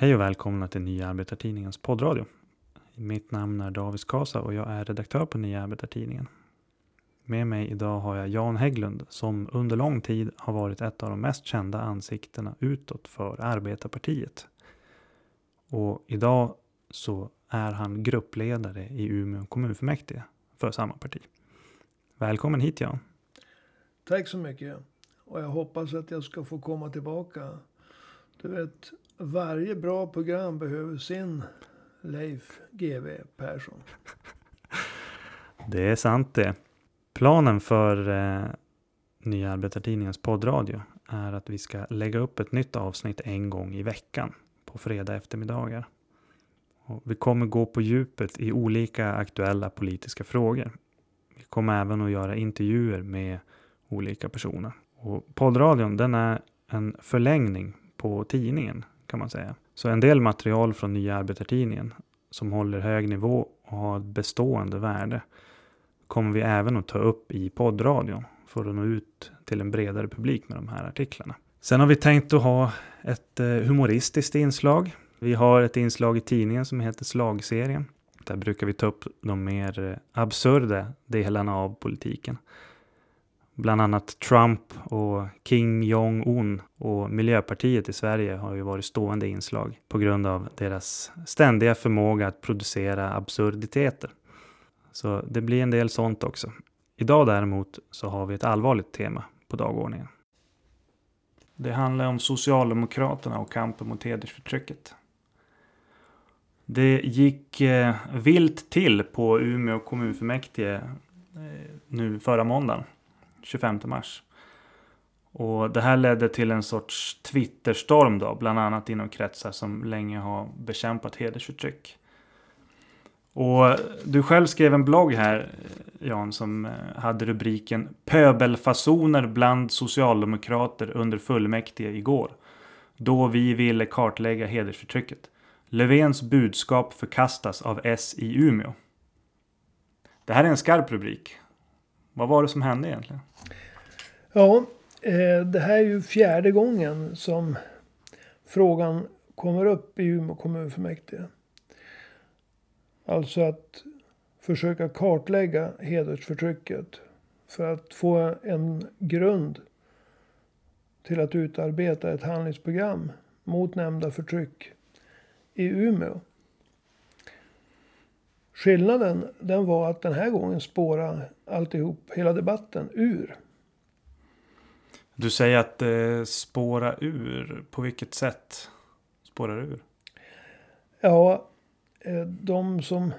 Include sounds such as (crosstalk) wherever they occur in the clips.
Hej och välkomna till Nya Arbetartidningens poddradio. Mitt namn är David Skasa och jag är redaktör på Nya Arbetartidningen. Med mig idag har jag Jan Hägglund som under lång tid har varit ett av de mest kända ansiktena utåt för Arbetarpartiet. Och idag så är han gruppledare i Umeå kommunfullmäktige för samma parti. Välkommen hit Jan. Tack så mycket. Och jag hoppas att jag ska få komma tillbaka. Du vet, varje bra program behöver sin Leif GW Persson. Det är sant det. Planen för eh, Nya Arbetartidningens poddradio är att vi ska lägga upp ett nytt avsnitt en gång i veckan på fredag eftermiddagar. Och vi kommer gå på djupet i olika aktuella politiska frågor. Vi kommer även att göra intervjuer med olika personer. Och poddradion den är en förlängning på tidningen kan man säga. Så en del material från Nya Arbetartidningen som håller hög nivå och har ett bestående värde kommer vi även att ta upp i poddradion för att nå ut till en bredare publik med de här artiklarna. Sen har vi tänkt att ha ett eh, humoristiskt inslag. Vi har ett inslag i tidningen som heter Slagserien. Där brukar vi ta upp de mer eh, absurda delarna av politiken. Bland annat Trump och Kim Jong-Un och Miljöpartiet i Sverige har ju varit stående inslag på grund av deras ständiga förmåga att producera absurditeter. Så det blir en del sånt också. Idag däremot så har vi ett allvarligt tema på dagordningen. Det handlar om Socialdemokraterna och kampen mot hedersförtrycket. Det gick eh, vilt till på Umeå kommunfullmäktige eh, nu förra måndagen. 25 mars. Och det här ledde till en sorts Twitterstorm då, bland annat inom kretsar som länge har bekämpat hedersförtryck. Och du själv skrev en blogg här, Jan, som eh, hade rubriken Pöbelfasoner bland socialdemokrater under fullmäktige igår. Då vi ville kartlägga hedersförtrycket. Löfvens budskap förkastas av S i Umeå. Det här är en skarp rubrik. Vad var det som hände egentligen? Ja, eh, det här är ju fjärde gången som frågan kommer upp i Umeå kommunfullmäktige. Alltså att försöka kartlägga hedersförtrycket för att få en grund till att utarbeta ett handlingsprogram mot nämnda förtryck i Umeå. Skillnaden den var att den här gången spåra alltihop, hela debatten, ur. Du säger att det spåra ur. På vilket sätt spårar ur? Ja, eh, de som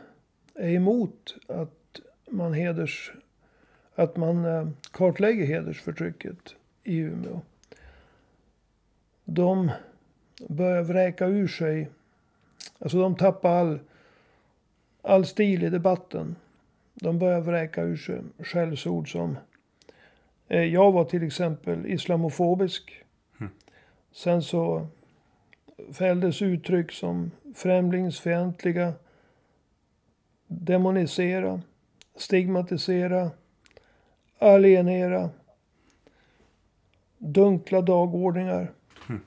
är emot att man heders att man eh, kartlägger hedersförtrycket i Umeå. De börjar vräka ur sig, alltså de tappar all all stil i debatten. De börjar vräka ur sig skällsord som eh, jag var till exempel islamofobisk. Mm. Sen så fälldes uttryck som främlingsfientliga, demonisera, stigmatisera, alienera, dunkla dagordningar. Mm.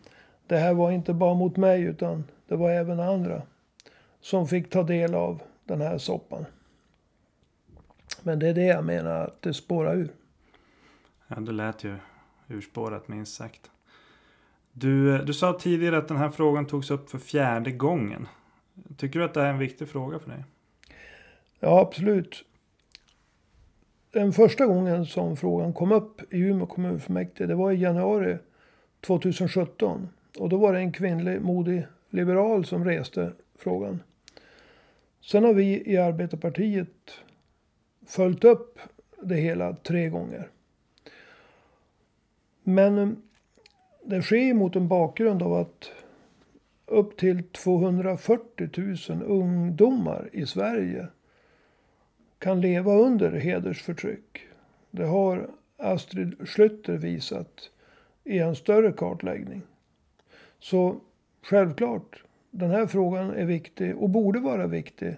Det här var inte bara mot mig utan det var även andra som fick ta del av den här soppan. Men det är det jag menar att det spårar ur. Ja, det lät ju urspårat minst sagt. Du, du sa tidigare att den här frågan togs upp för fjärde gången. Tycker du att det är en viktig fråga för dig? Ja, absolut. Den första gången som frågan kom upp i Umeå kommunfullmäktige, det var i januari 2017. Och då var det en kvinnlig modig liberal som reste frågan. Sen har vi i Arbetarpartiet följt upp det hela tre gånger. Men eh, det sker mot en bakgrund av att upp till 240 000 ungdomar i Sverige kan leva under hedersförtryck. Det har Astrid Schlytter visat i en större kartläggning. Så självklart den här frågan är viktig och borde vara viktig.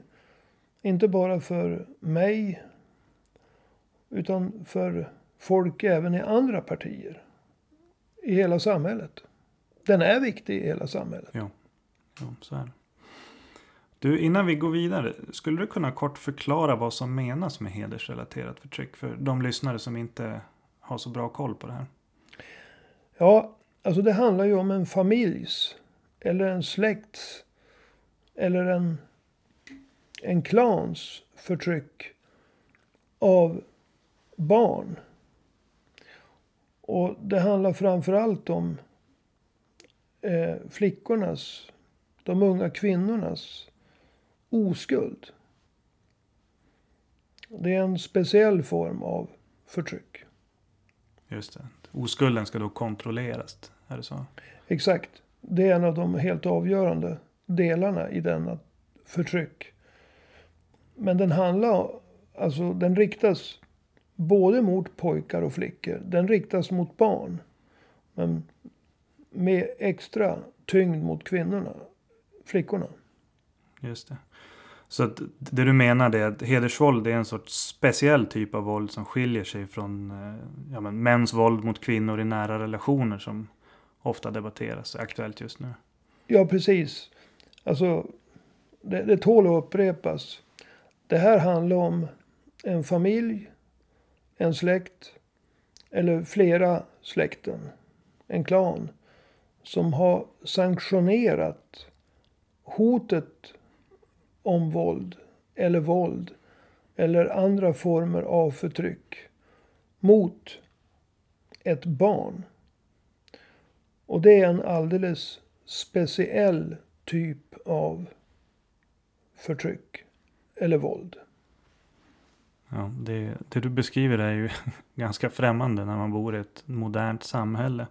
Inte bara för mig utan för folk även i andra partier. I hela samhället. Den är viktig i hela samhället. Ja, Jo, så är det. Du, innan vi går vidare, skulle du kunna kort förklara vad som menas med hedersrelaterat förtryck för de lyssnare som inte har så bra koll på det här? Ja, alltså det handlar ju om en familjs eller en släkts eller en, en klans förtryck av barn. Och det handlar framförallt om eh, flickornas, de unga kvinnornas oskuld. Det är en speciell form av förtryck. Just det. Oskulden ska då kontrolleras. Är det så? Exakt. Det är en av de helt avgörande delarna i denna förtryck. Men den handlar, alltså den riktas både mot pojkar och flickor. Den riktas mot barn. Men med extra tyngd mot kvinnorna, flickorna. Just det. Så att det du menar är att hedersvåld är en sorts speciell typ av våld som skiljer sig från eh, ja, men, mäns våld mot kvinnor i nära relationer som ofta debatteras, aktuellt just nu. Ja, precis. Alltså, det, det tål att upprepas. Det här handlar om en familj, en släkt eller flera släkten, en klan som har sanktionerat hotet om våld eller våld eller andra former av förtryck mot ett barn. Och det är en alldeles speciell typ av förtryck eller våld. Ja, det, det du beskriver är ju (laughs) ganska främmande när man bor i ett modernt samhälle.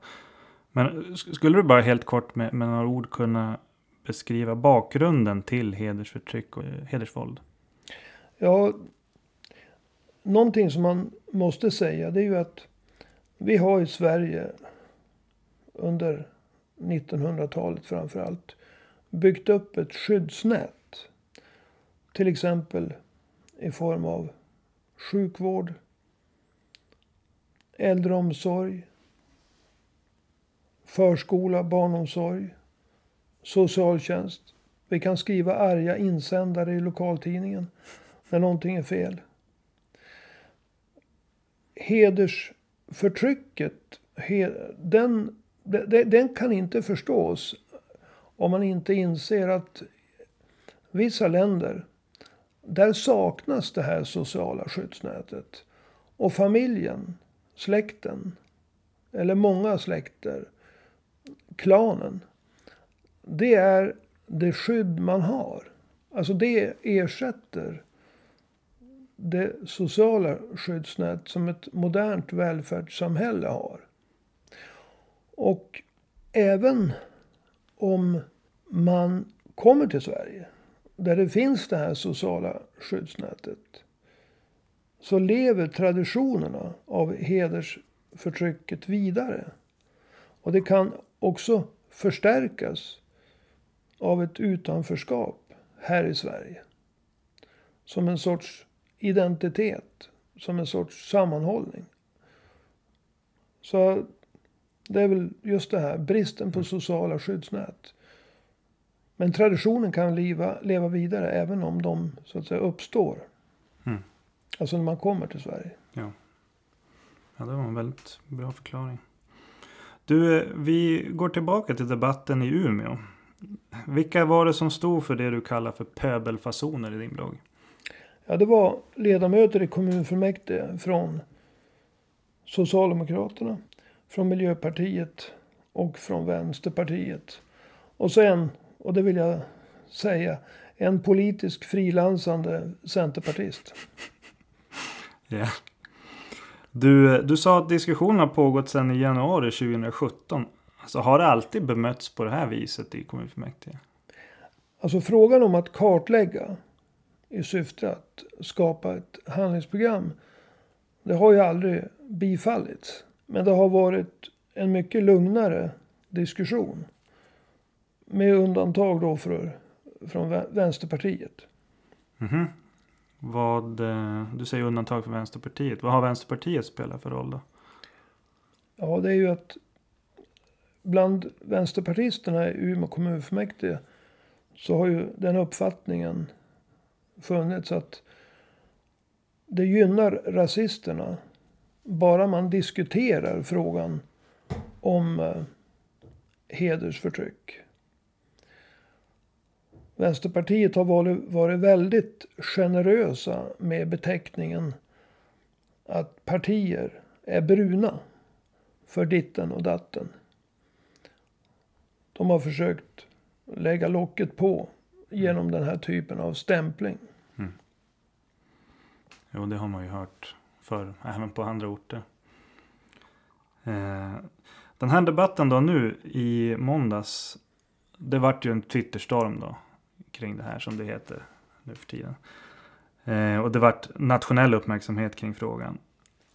Men skulle du bara helt kort med, med några ord kunna beskriva bakgrunden till hedersförtryck och hedersvåld? Ja, någonting som man måste säga det är ju att vi har i Sverige under 1900-talet framför allt byggt upp ett skyddsnät. Till exempel i form av sjukvård, äldreomsorg, förskola, barnomsorg, socialtjänst. Vi kan skriva arga insändare i lokaltidningen när någonting är fel. Hedersförtrycket, den, den kan inte förstås om man inte inser att vissa länder, där saknas det här sociala skyddsnätet. Och familjen, släkten, eller många släkter, klanen, det är det skydd man har. Alltså det ersätter det sociala skyddsnät som ett modernt välfärdssamhälle har. Och även om man kommer till Sverige, där det finns det här sociala skyddsnätet, så lever traditionerna av hedersförtrycket vidare. Och det kan också förstärkas av ett utanförskap här i Sverige. Som en sorts identitet, som en sorts sammanhållning. Så det är väl just det här, bristen på sociala skyddsnät. Men traditionen kan leva, leva vidare även om de så att säga uppstår. Mm. Alltså när man kommer till Sverige. Ja. ja, det var en väldigt bra förklaring. Du, vi går tillbaka till debatten i Umeå. Vilka var det som stod för det du kallar för pöbelfasoner i din blogg? Ja, det var ledamöter i kommunfullmäktige från Socialdemokraterna, från Miljöpartiet och från Vänsterpartiet. Och sen, och det vill jag säga, en politisk frilansande centerpartist. Ja. Du, du sa att diskussionen har pågått sedan i januari 2017. Alltså, har det alltid bemötts på det här viset i kommunfullmäktige? Alltså frågan om att kartlägga i syfte att skapa ett handlingsprogram. Det har ju aldrig bifallits. Men det har varit en mycket lugnare diskussion. Med undantag då för, från Vänsterpartiet. Mm -hmm. Vad, eh, du säger undantag för Vänsterpartiet. Vad har Vänsterpartiet spelat för roll då? Ja, det är ju att bland vänsterpartisterna i Umeå kommunfullmäktige så har ju den uppfattningen funnits att det gynnar rasisterna bara man diskuterar frågan om eh, hedersförtryck. Vänsterpartiet har varit, varit väldigt generösa med beteckningen att partier är bruna för ditten och datten. De har försökt lägga locket på genom den här typen av stämpling. Mm. Jo, det har man ju hört för även på andra orter. Eh, den här debatten då nu i måndags. Det vart ju en Twitterstorm då. Kring det här som det heter nu för tiden. Eh, och det vart nationell uppmärksamhet kring frågan.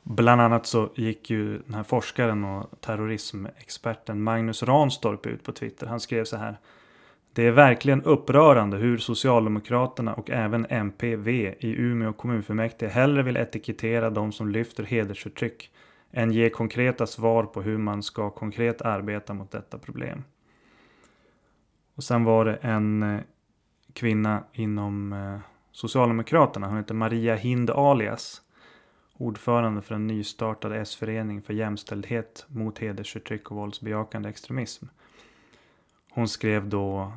Bland annat så gick ju den här forskaren och terrorismexperten Magnus Ranstorp ut på Twitter. Han skrev så här. Det är verkligen upprörande hur Socialdemokraterna och även MPV i Umeå kommunfullmäktige hellre vill etikettera de som lyfter hedersförtryck än ge konkreta svar på hur man ska konkret arbeta mot detta problem. Och sen var det en eh, kvinna inom eh, Socialdemokraterna, hon heter Maria Hind alias. Ordförande för en nystartad S-förening för jämställdhet mot hedersförtryck och våldsbejakande extremism. Hon skrev då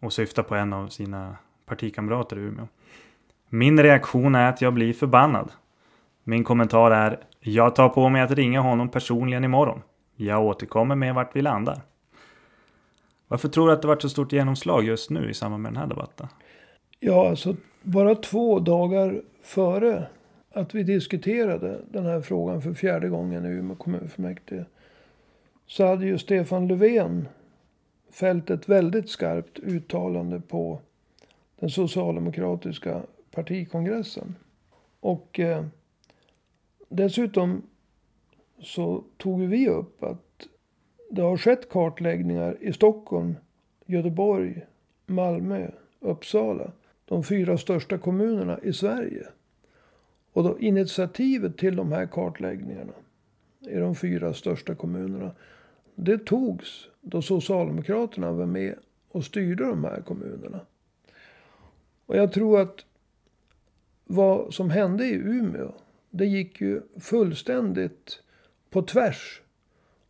och syftar på en av sina partikamrater i Umeå. Min reaktion är att jag blir förbannad. Min kommentar är jag tar på mig att ringa honom personligen imorgon. Jag återkommer med vart vi landar. Varför tror du att det varit så stort genomslag just nu i samband med den här debatten? Ja, alltså bara två dagar före att vi diskuterade den här frågan för fjärde gången i Umeå kommunfullmäktige. Så hade ju Stefan Löfven fällt ett väldigt skarpt uttalande på den socialdemokratiska partikongressen. Och eh, dessutom så tog vi upp att det har skett kartläggningar i Stockholm, Göteborg, Malmö, Uppsala. De fyra största kommunerna i Sverige. Och då initiativet till de här kartläggningarna i de fyra största kommunerna. Det togs då Socialdemokraterna var med och styrde de här kommunerna. Och jag tror att vad som hände i Umeå det gick ju fullständigt på tvärs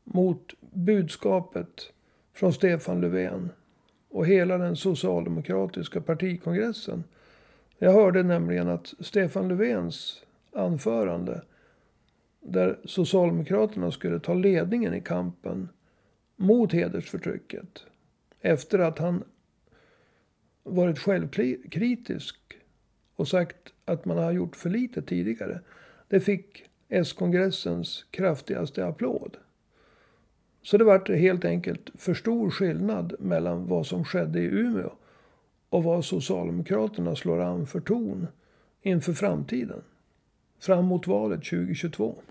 mot budskapet från Stefan Löfven och hela den socialdemokratiska partikongressen. Jag hörde nämligen att Stefan Löfvens anförande där Socialdemokraterna skulle ta ledningen i kampen mot hedersförtrycket efter att han varit självkritisk och sagt att man har gjort för lite tidigare. Det fick S-kongressens kraftigaste applåd. Så det var helt enkelt för stor skillnad mellan vad som skedde i Umeå och vad Socialdemokraterna slår an för ton inför framtiden. Fram mot valet 2022.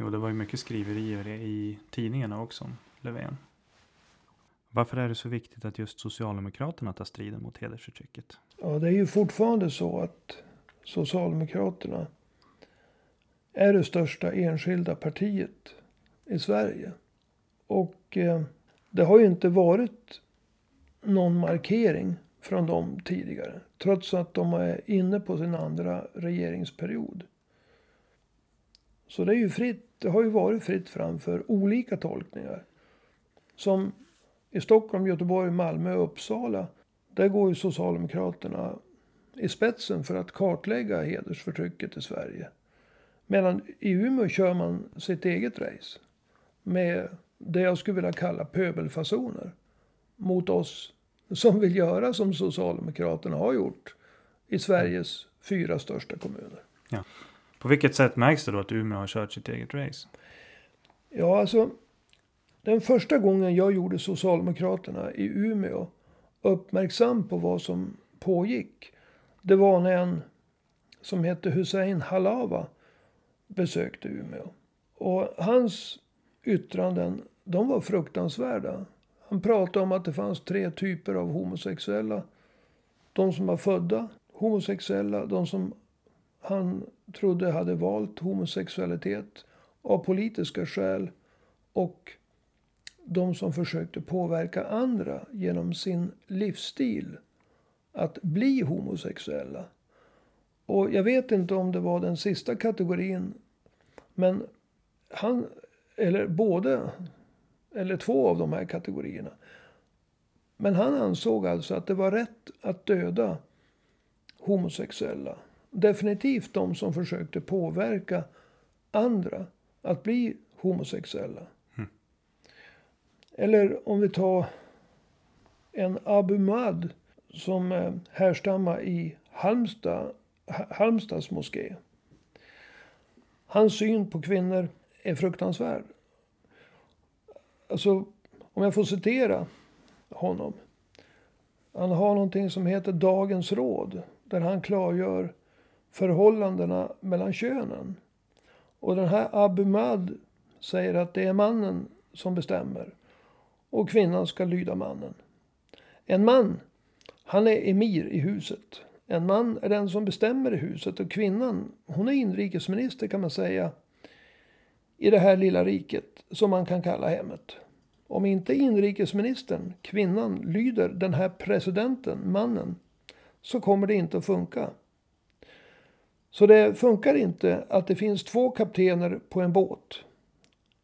Jo, det var ju mycket skriverier i tidningarna också om Löfven. Varför är det så viktigt att just Socialdemokraterna tar striden mot hedersförtrycket? Ja, det är ju fortfarande så att Socialdemokraterna är det största enskilda partiet i Sverige. Och eh, det har ju inte varit någon markering från dem tidigare. Trots att de är inne på sin andra regeringsperiod. Så det är ju fritt. Det har ju varit fritt fram för olika tolkningar. Som i Stockholm, Göteborg, Malmö och Uppsala. Där går ju Socialdemokraterna i spetsen för att kartlägga hedersförtrycket i Sverige. Medan i Umeå kör man sitt eget race. Med det jag skulle vilja kalla pöbelfasoner. Mot oss som vill göra som Socialdemokraterna har gjort i Sveriges fyra största kommuner. Ja. På vilket sätt märks det då att Umeå har kört sitt eget race? Ja, alltså. Den första gången jag gjorde Socialdemokraterna i Umeå uppmärksam på vad som pågick. Det var när en som hette Hussein Halawa besökte Umeå. Och hans yttranden, de var fruktansvärda. Han pratade om att det fanns tre typer av homosexuella. De som var födda homosexuella, de som han trodde hade valt homosexualitet av politiska skäl och de som försökte påverka andra genom sin livsstil att bli homosexuella. Och jag vet inte om det var den sista kategorin. Men han, eller både, eller två av de här kategorierna. Men han ansåg alltså att det var rätt att döda homosexuella. Definitivt de som försökte påverka andra att bli homosexuella. Mm. Eller om vi tar en Abu Mad som eh, härstammar i Halmstad, Halmstads moské. Hans syn på kvinnor är fruktansvärd. Alltså, om jag får citera honom. Han har någonting som heter Dagens råd. Där han klargör förhållandena mellan könen. Och den här Abumad säger att det är mannen som bestämmer. Och kvinnan ska lyda mannen. En man, han är emir i huset. En man är den som bestämmer i huset och kvinnan, hon är inrikesminister kan man säga. I det här lilla riket som man kan kalla hemmet. Om inte inrikesministern, kvinnan, lyder den här presidenten, mannen, så kommer det inte att funka. Så det funkar inte att det finns två kaptener på en båt.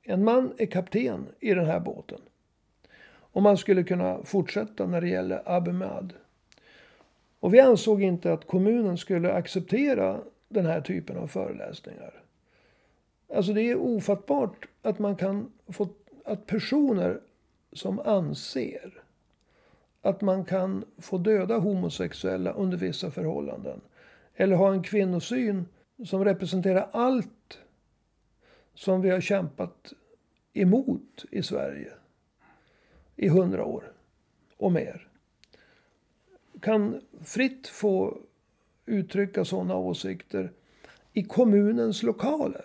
En man är kapten i den här båten. Och man skulle kunna fortsätta när det gäller Abemad. Och vi ansåg inte att kommunen skulle acceptera den här typen av föreläsningar. Alltså det är ofattbart att man kan få att personer som anser att man kan få döda homosexuella under vissa förhållanden. Eller ha en kvinnosyn som representerar allt som vi har kämpat emot i Sverige i hundra år och mer. Kan fritt få uttrycka sådana åsikter i kommunens lokaler.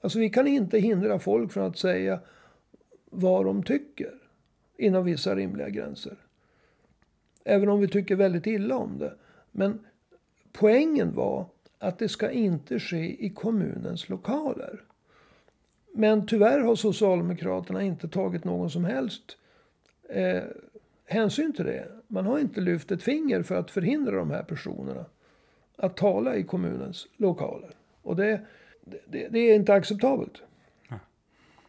Alltså vi kan inte hindra folk från att säga vad de tycker. Inom vissa rimliga gränser. Även om vi tycker väldigt illa om det. Men poängen var att det ska inte ske i kommunens lokaler. Men tyvärr har Socialdemokraterna inte tagit någon som helst eh, hänsyn till det. Man har inte lyft ett finger för att förhindra de här personerna att tala i kommunens lokaler. Och det, det, det är inte acceptabelt.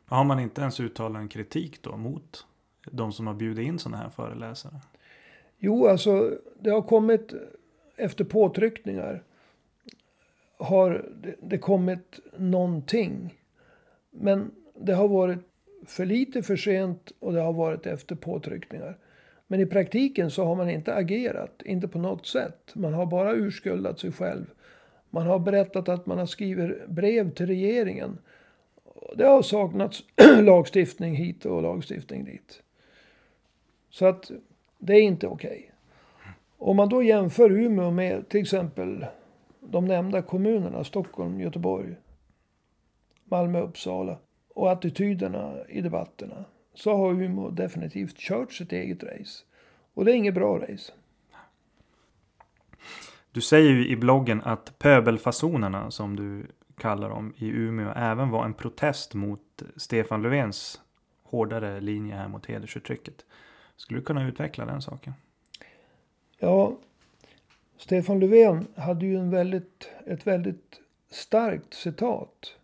Har man inte ens uttalat en kritik då mot de som har bjudit in sådana här föreläsare? Jo, alltså det har kommit efter påtryckningar. Har det, det kommit någonting. Men det har varit för lite för sent och det har varit efter påtryckningar. Men i praktiken så har man inte agerat, inte på något sätt. Man har bara urskuldat sig själv. Man har berättat att man har skrivit brev till regeringen det har saknats (clears throat) lagstiftning hit och lagstiftning dit. Så att det är inte okej. Okay. Om man då jämför Umeå med till exempel de nämnda kommunerna Stockholm, Göteborg, Malmö, Uppsala och attityderna i debatterna så har Umeå definitivt kört sitt eget race. Och det är inget bra race. Du säger ju i bloggen att pöbelfasonerna som du kallar dem i Umeå även var en protest mot Stefan Löfvens hårdare linje här mot hedersförtrycket. Skulle du kunna utveckla den saken? Ja, Stefan Löfven hade ju en väldigt, ett väldigt starkt citat.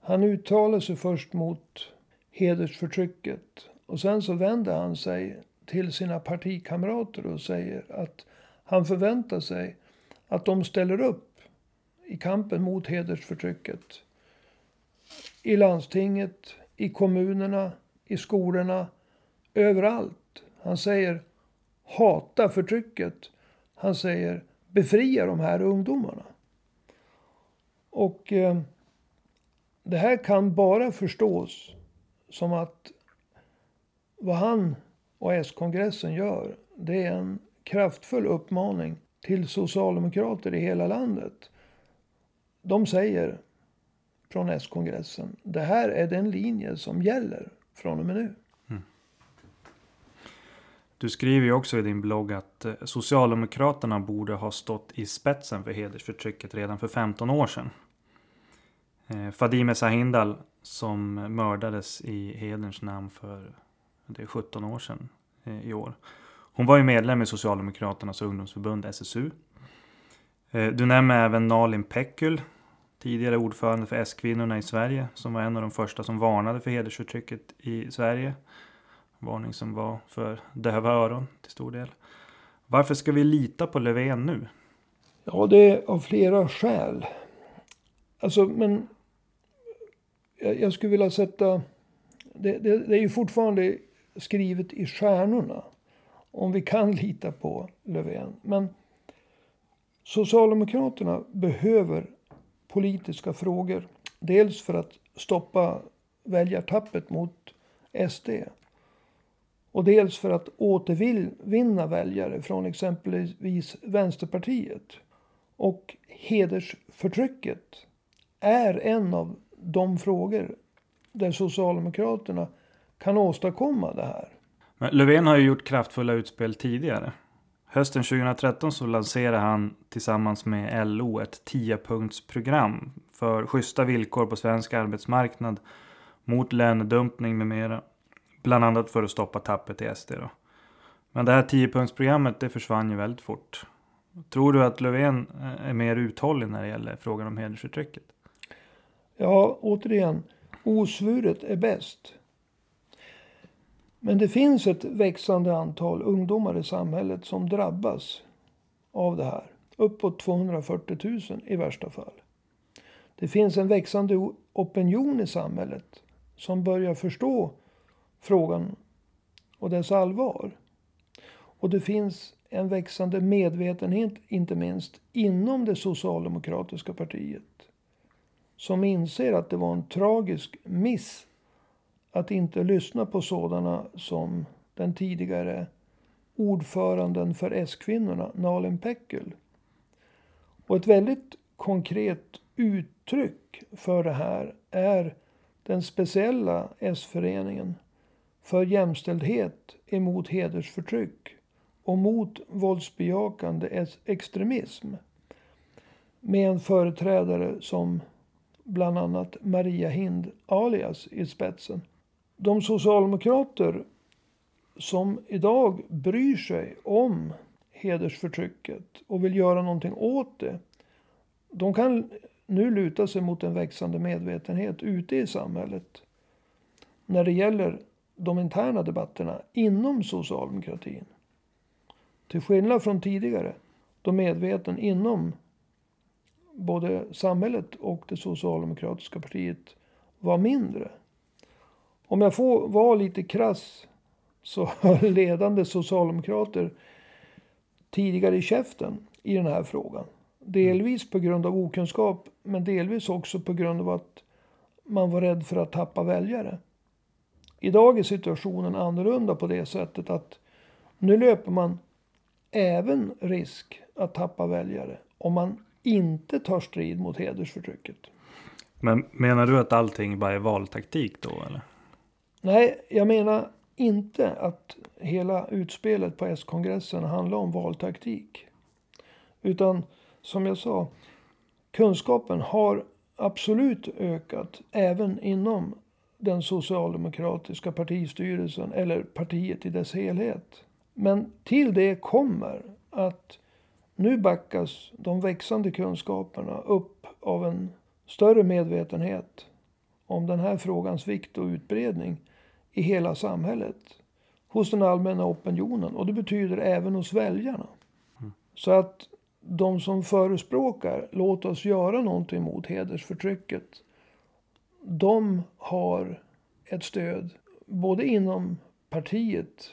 Han uttalade sig först mot hedersförtrycket och sen så vände han sig till sina partikamrater och säger att han förväntar sig att de ställer upp i kampen mot hedersförtrycket. I landstinget, i kommunerna, i skolorna, överallt. Han säger hata förtrycket. Han säger befria de här ungdomarna. Och eh, det här kan bara förstås som att vad han och S-kongressen gör, det är en kraftfull uppmaning till socialdemokrater i hela landet de säger från S-kongressen. Det här är den linje som gäller från och med nu. Du skriver ju också i din blogg att eh, Socialdemokraterna borde ha stått i spetsen för hedersförtrycket redan för 15 år sedan. Eh, Fadime Sahindal som mördades i hederns namn för det är 17 år sedan eh, i år. Hon var ju medlem i Socialdemokraternas ungdomsförbund SSU. Du nämner även Nalin Pekul, tidigare ordförande för S-kvinnorna i Sverige, som var en av de första som varnade för hedersförtrycket i Sverige. Varning som var för döva öron till stor del. Varför ska vi lita på Löfven nu? Ja, det är av flera skäl. Alltså, men jag, jag skulle vilja sätta... Det, det, det, är ju fortfarande skrivet i stjärnorna. Om vi kan lita på Löfven. Men Socialdemokraterna behöver politiska frågor. Dels för att stoppa väljartappet mot SD. Och dels för att återvinna väljare från exempelvis Vänsterpartiet. Och hedersförtrycket är en av de frågor där Socialdemokraterna kan åstadkomma det här. Men Löfven har ju gjort kraftfulla utspel tidigare. Hösten 2013 så lanserade han tillsammans med LO ett 10-punktsprogram för schyssta villkor på svensk arbetsmarknad mot lönedumpning med mera. Bland annat för att stoppa tappet i SD då. Men det här 10-punktsprogrammet det försvann ju väldigt fort. Tror du att Löfven eh, är mer uthållig när det gäller frågan om hedersförtrycket? Ja, återigen. Osvuret är bäst. Men det finns ett växande antal ungdomar i samhället som drabbas av det här. Uppåt 240 000 i värsta fall. Det finns en växande opinion i samhället som börjar förstå frågan och dess allvar. Och det finns en växande medvetenhet, inte minst inom det socialdemokratiska partiet. Som inser att det var en tragisk miss att inte lyssna på sådana som den tidigare ordföranden för S-kvinnorna, Nalin Pekgul. Och ett väldigt konkret uttryck för det här är den speciella S-föreningen för jämställdhet emot hedersförtryck och mot våldsbejakande extremism. Med en företrädare som bland annat Maria Hind alias i spetsen. De socialdemokrater som idag bryr sig om hedersförtrycket och vill göra någonting åt det. De kan nu luta sig mot en växande medvetenhet ute i samhället. När det gäller de interna debatterna inom socialdemokratin. Till skillnad från tidigare, då medveten inom både samhället och det socialdemokratiska partiet var mindre. Om jag får vara lite krass så har ledande socialdemokrater tidigare i käften i den här frågan. Delvis på grund av okunskap men delvis också på grund av att man var rädd för att tappa väljare. Idag är situationen annorlunda på det sättet att nu löper man även risk att tappa väljare om man inte tar strid mot hedersförtrycket. Men menar du att allting bara är valtaktik då eller? Nej, jag menar inte att hela utspelet på S-kongressen handlar om valtaktik. Utan som jag sa, kunskapen har absolut ökat även inom den socialdemokratiska partistyrelsen eller partiet i dess helhet. Men till det kommer att nu backas de växande kunskaperna upp av en större medvetenhet om den här frågans vikt och utbredning i hela samhället. Hos den allmänna opinionen och det betyder även hos väljarna. Mm. Så att de som förespråkar låt oss göra någonting mot hedersförtrycket. De har ett stöd både inom partiet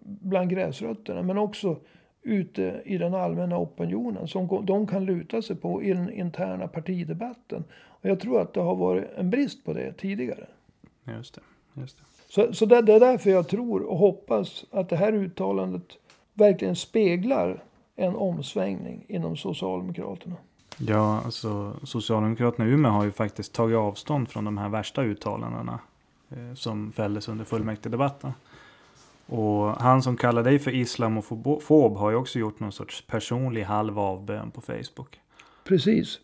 bland gräsrötterna men också ute i den allmänna opinionen som de kan luta sig på i den interna partidebatten. Och jag tror att det har varit en brist på det tidigare. Just det. Just det. Så, så det, det är därför jag tror och hoppas att det här uttalandet verkligen speglar en omsvängning inom Socialdemokraterna. Ja, alltså Socialdemokraterna i Umeå har ju faktiskt tagit avstånd från de här värsta uttalandena eh, som fälldes under fullmäktigedebatten. Och han som kallar dig för islamofob har ju också gjort någon sorts personlig halv avbön på Facebook. Precis.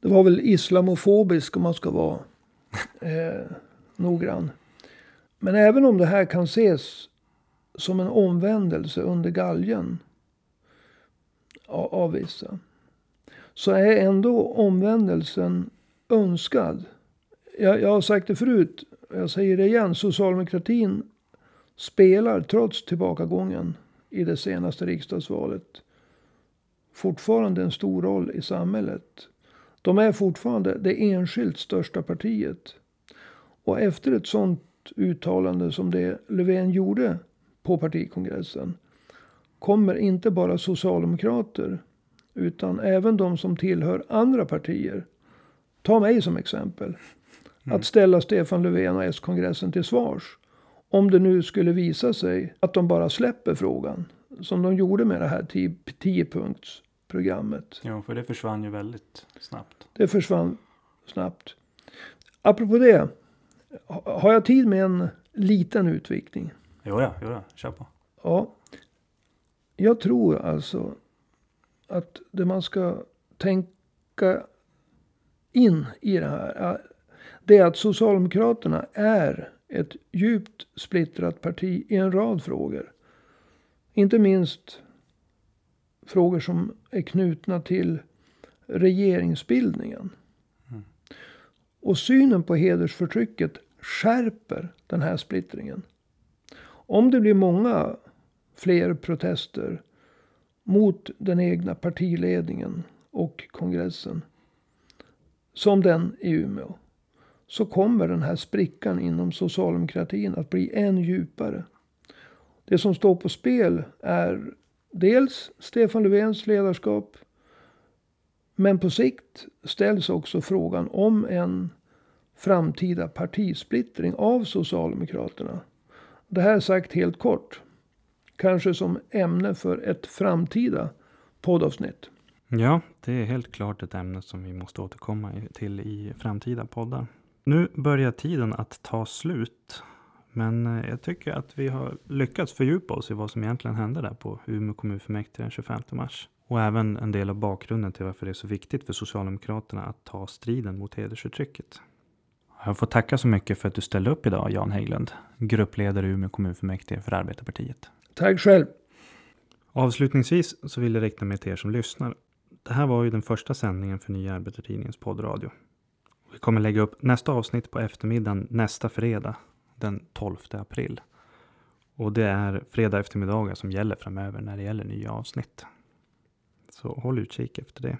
Det var väl islamofobisk om man ska vara (laughs) eh, noggrann. Men även om det här kan ses som en omvändelse under galgen av, vissa. Så är ändå omvändelsen önskad. Jag, jag har sagt det förut, jag säger det igen. Socialdemokratin spelar trots tillbakagången i det senaste riksdagsvalet fortfarande en stor roll i samhället. De är fortfarande det enskilt största partiet. Och efter ett sånt uttalande som det Löfven gjorde på partikongressen kommer inte bara socialdemokrater utan även de som tillhör andra partier. Ta mig som exempel. Mm. Att ställa Stefan Löfven och S-kongressen till svars. Om det nu skulle visa sig att de bara släpper frågan. Som de gjorde med det här 10-punktsprogrammet. Ja, för det försvann ju väldigt snabbt. Det försvann snabbt. Apropå det. Har jag tid med en liten utvikning? Jo, ja, jo, ja. kör på. Ja. Jag tror alltså att det man ska tänka in i det här. Det är att Socialdemokraterna är ett djupt splittrat parti i en rad frågor. Inte minst frågor som är knutna till regeringsbildningen. Mm. Och synen på hedersförtrycket skärper den här splittringen. Om det blir många fler protester mot den egna partiledningen och kongressen. Som den i Umeå. Så kommer den här sprickan inom socialdemokratin att bli än djupare. Det som står på spel är dels Stefan Löfvens ledarskap. Men på sikt ställs också frågan om en framtida partisplittring av Socialdemokraterna. Det här sagt helt kort. Kanske som ämne för ett framtida poddavsnitt. Ja, det är helt klart ett ämne som vi måste återkomma till i framtida poddar. Nu börjar tiden att ta slut. Men eh, jag tycker att vi har lyckats fördjupa oss i vad som egentligen hände där på Umeå kommunfullmäktige den 25 mars. Och även en del av bakgrunden till varför det är så viktigt för Socialdemokraterna att ta striden mot hedersförtrycket. Jag får tacka så mycket för att du ställde upp idag, Jan Hägglund, gruppledare i Umeå kommunfullmäktige för Arbetarpartiet. Tack själv. Avslutningsvis så vill jag rikta mig till er som lyssnar. Det här var ju den första sändningen för Nya Arbetartidningens poddradio. Vi kommer lägga upp nästa avsnitt på eftermiddagen nästa fredag, den 12 april. Och det är fredag eftermiddagar som gäller framöver när det gäller nya avsnitt. Så håll utkik efter det.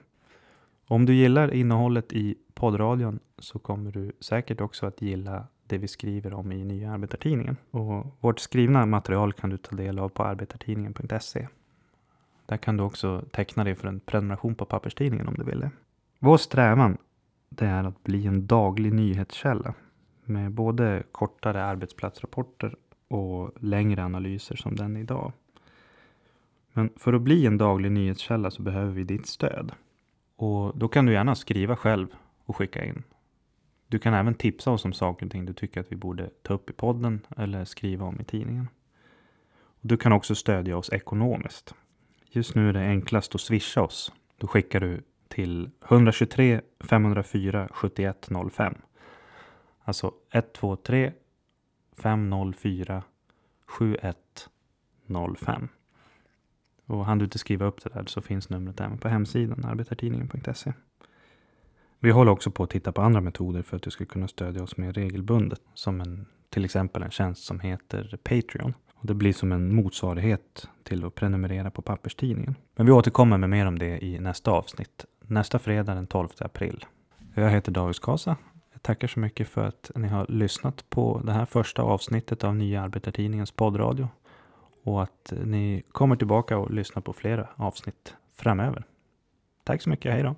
Om du gillar innehållet i poddradion så kommer du säkert också att gilla det vi skriver om i Nya Arbetartidningen. Och vårt skrivna material kan du ta del av på arbetartidningen.se. Där kan du också teckna dig för en prenumeration på papperstidningen om du vill det. Vår strävan det är att bli en daglig nyhetskälla med både kortare arbetsplatsrapporter och längre analyser som den idag. Men för att bli en daglig nyhetskälla så behöver vi ditt stöd. Och då kan du gärna skriva själv och skicka in. Du kan även tipsa oss om saker och ting du tycker att vi borde ta upp i podden eller skriva om i tidningen. Du kan också stödja oss ekonomiskt. Just nu är det enklast att swisha oss. Då skickar du till 123 504 7105. Alltså 123 504 7105. Och hann du inte skriva upp det där så finns numret även på hemsidan arbetartidningen.se. Vi håller också på att titta på andra metoder för att du ska kunna stödja oss mer regelbundet. Som en, till exempel en tjänst som heter Patreon. Och det blir som en motsvarighet till att prenumerera på papperstidningen. Men vi återkommer med mer om det i nästa avsnitt. Nästa fredag den 12 april. Jag heter David Skasa. Jag tackar så mycket för att ni har lyssnat på det här första avsnittet av Nya Arbetartidningens poddradio. Och att ni kommer tillbaka och lyssnar på flera avsnitt framöver. Tack så mycket, hej då!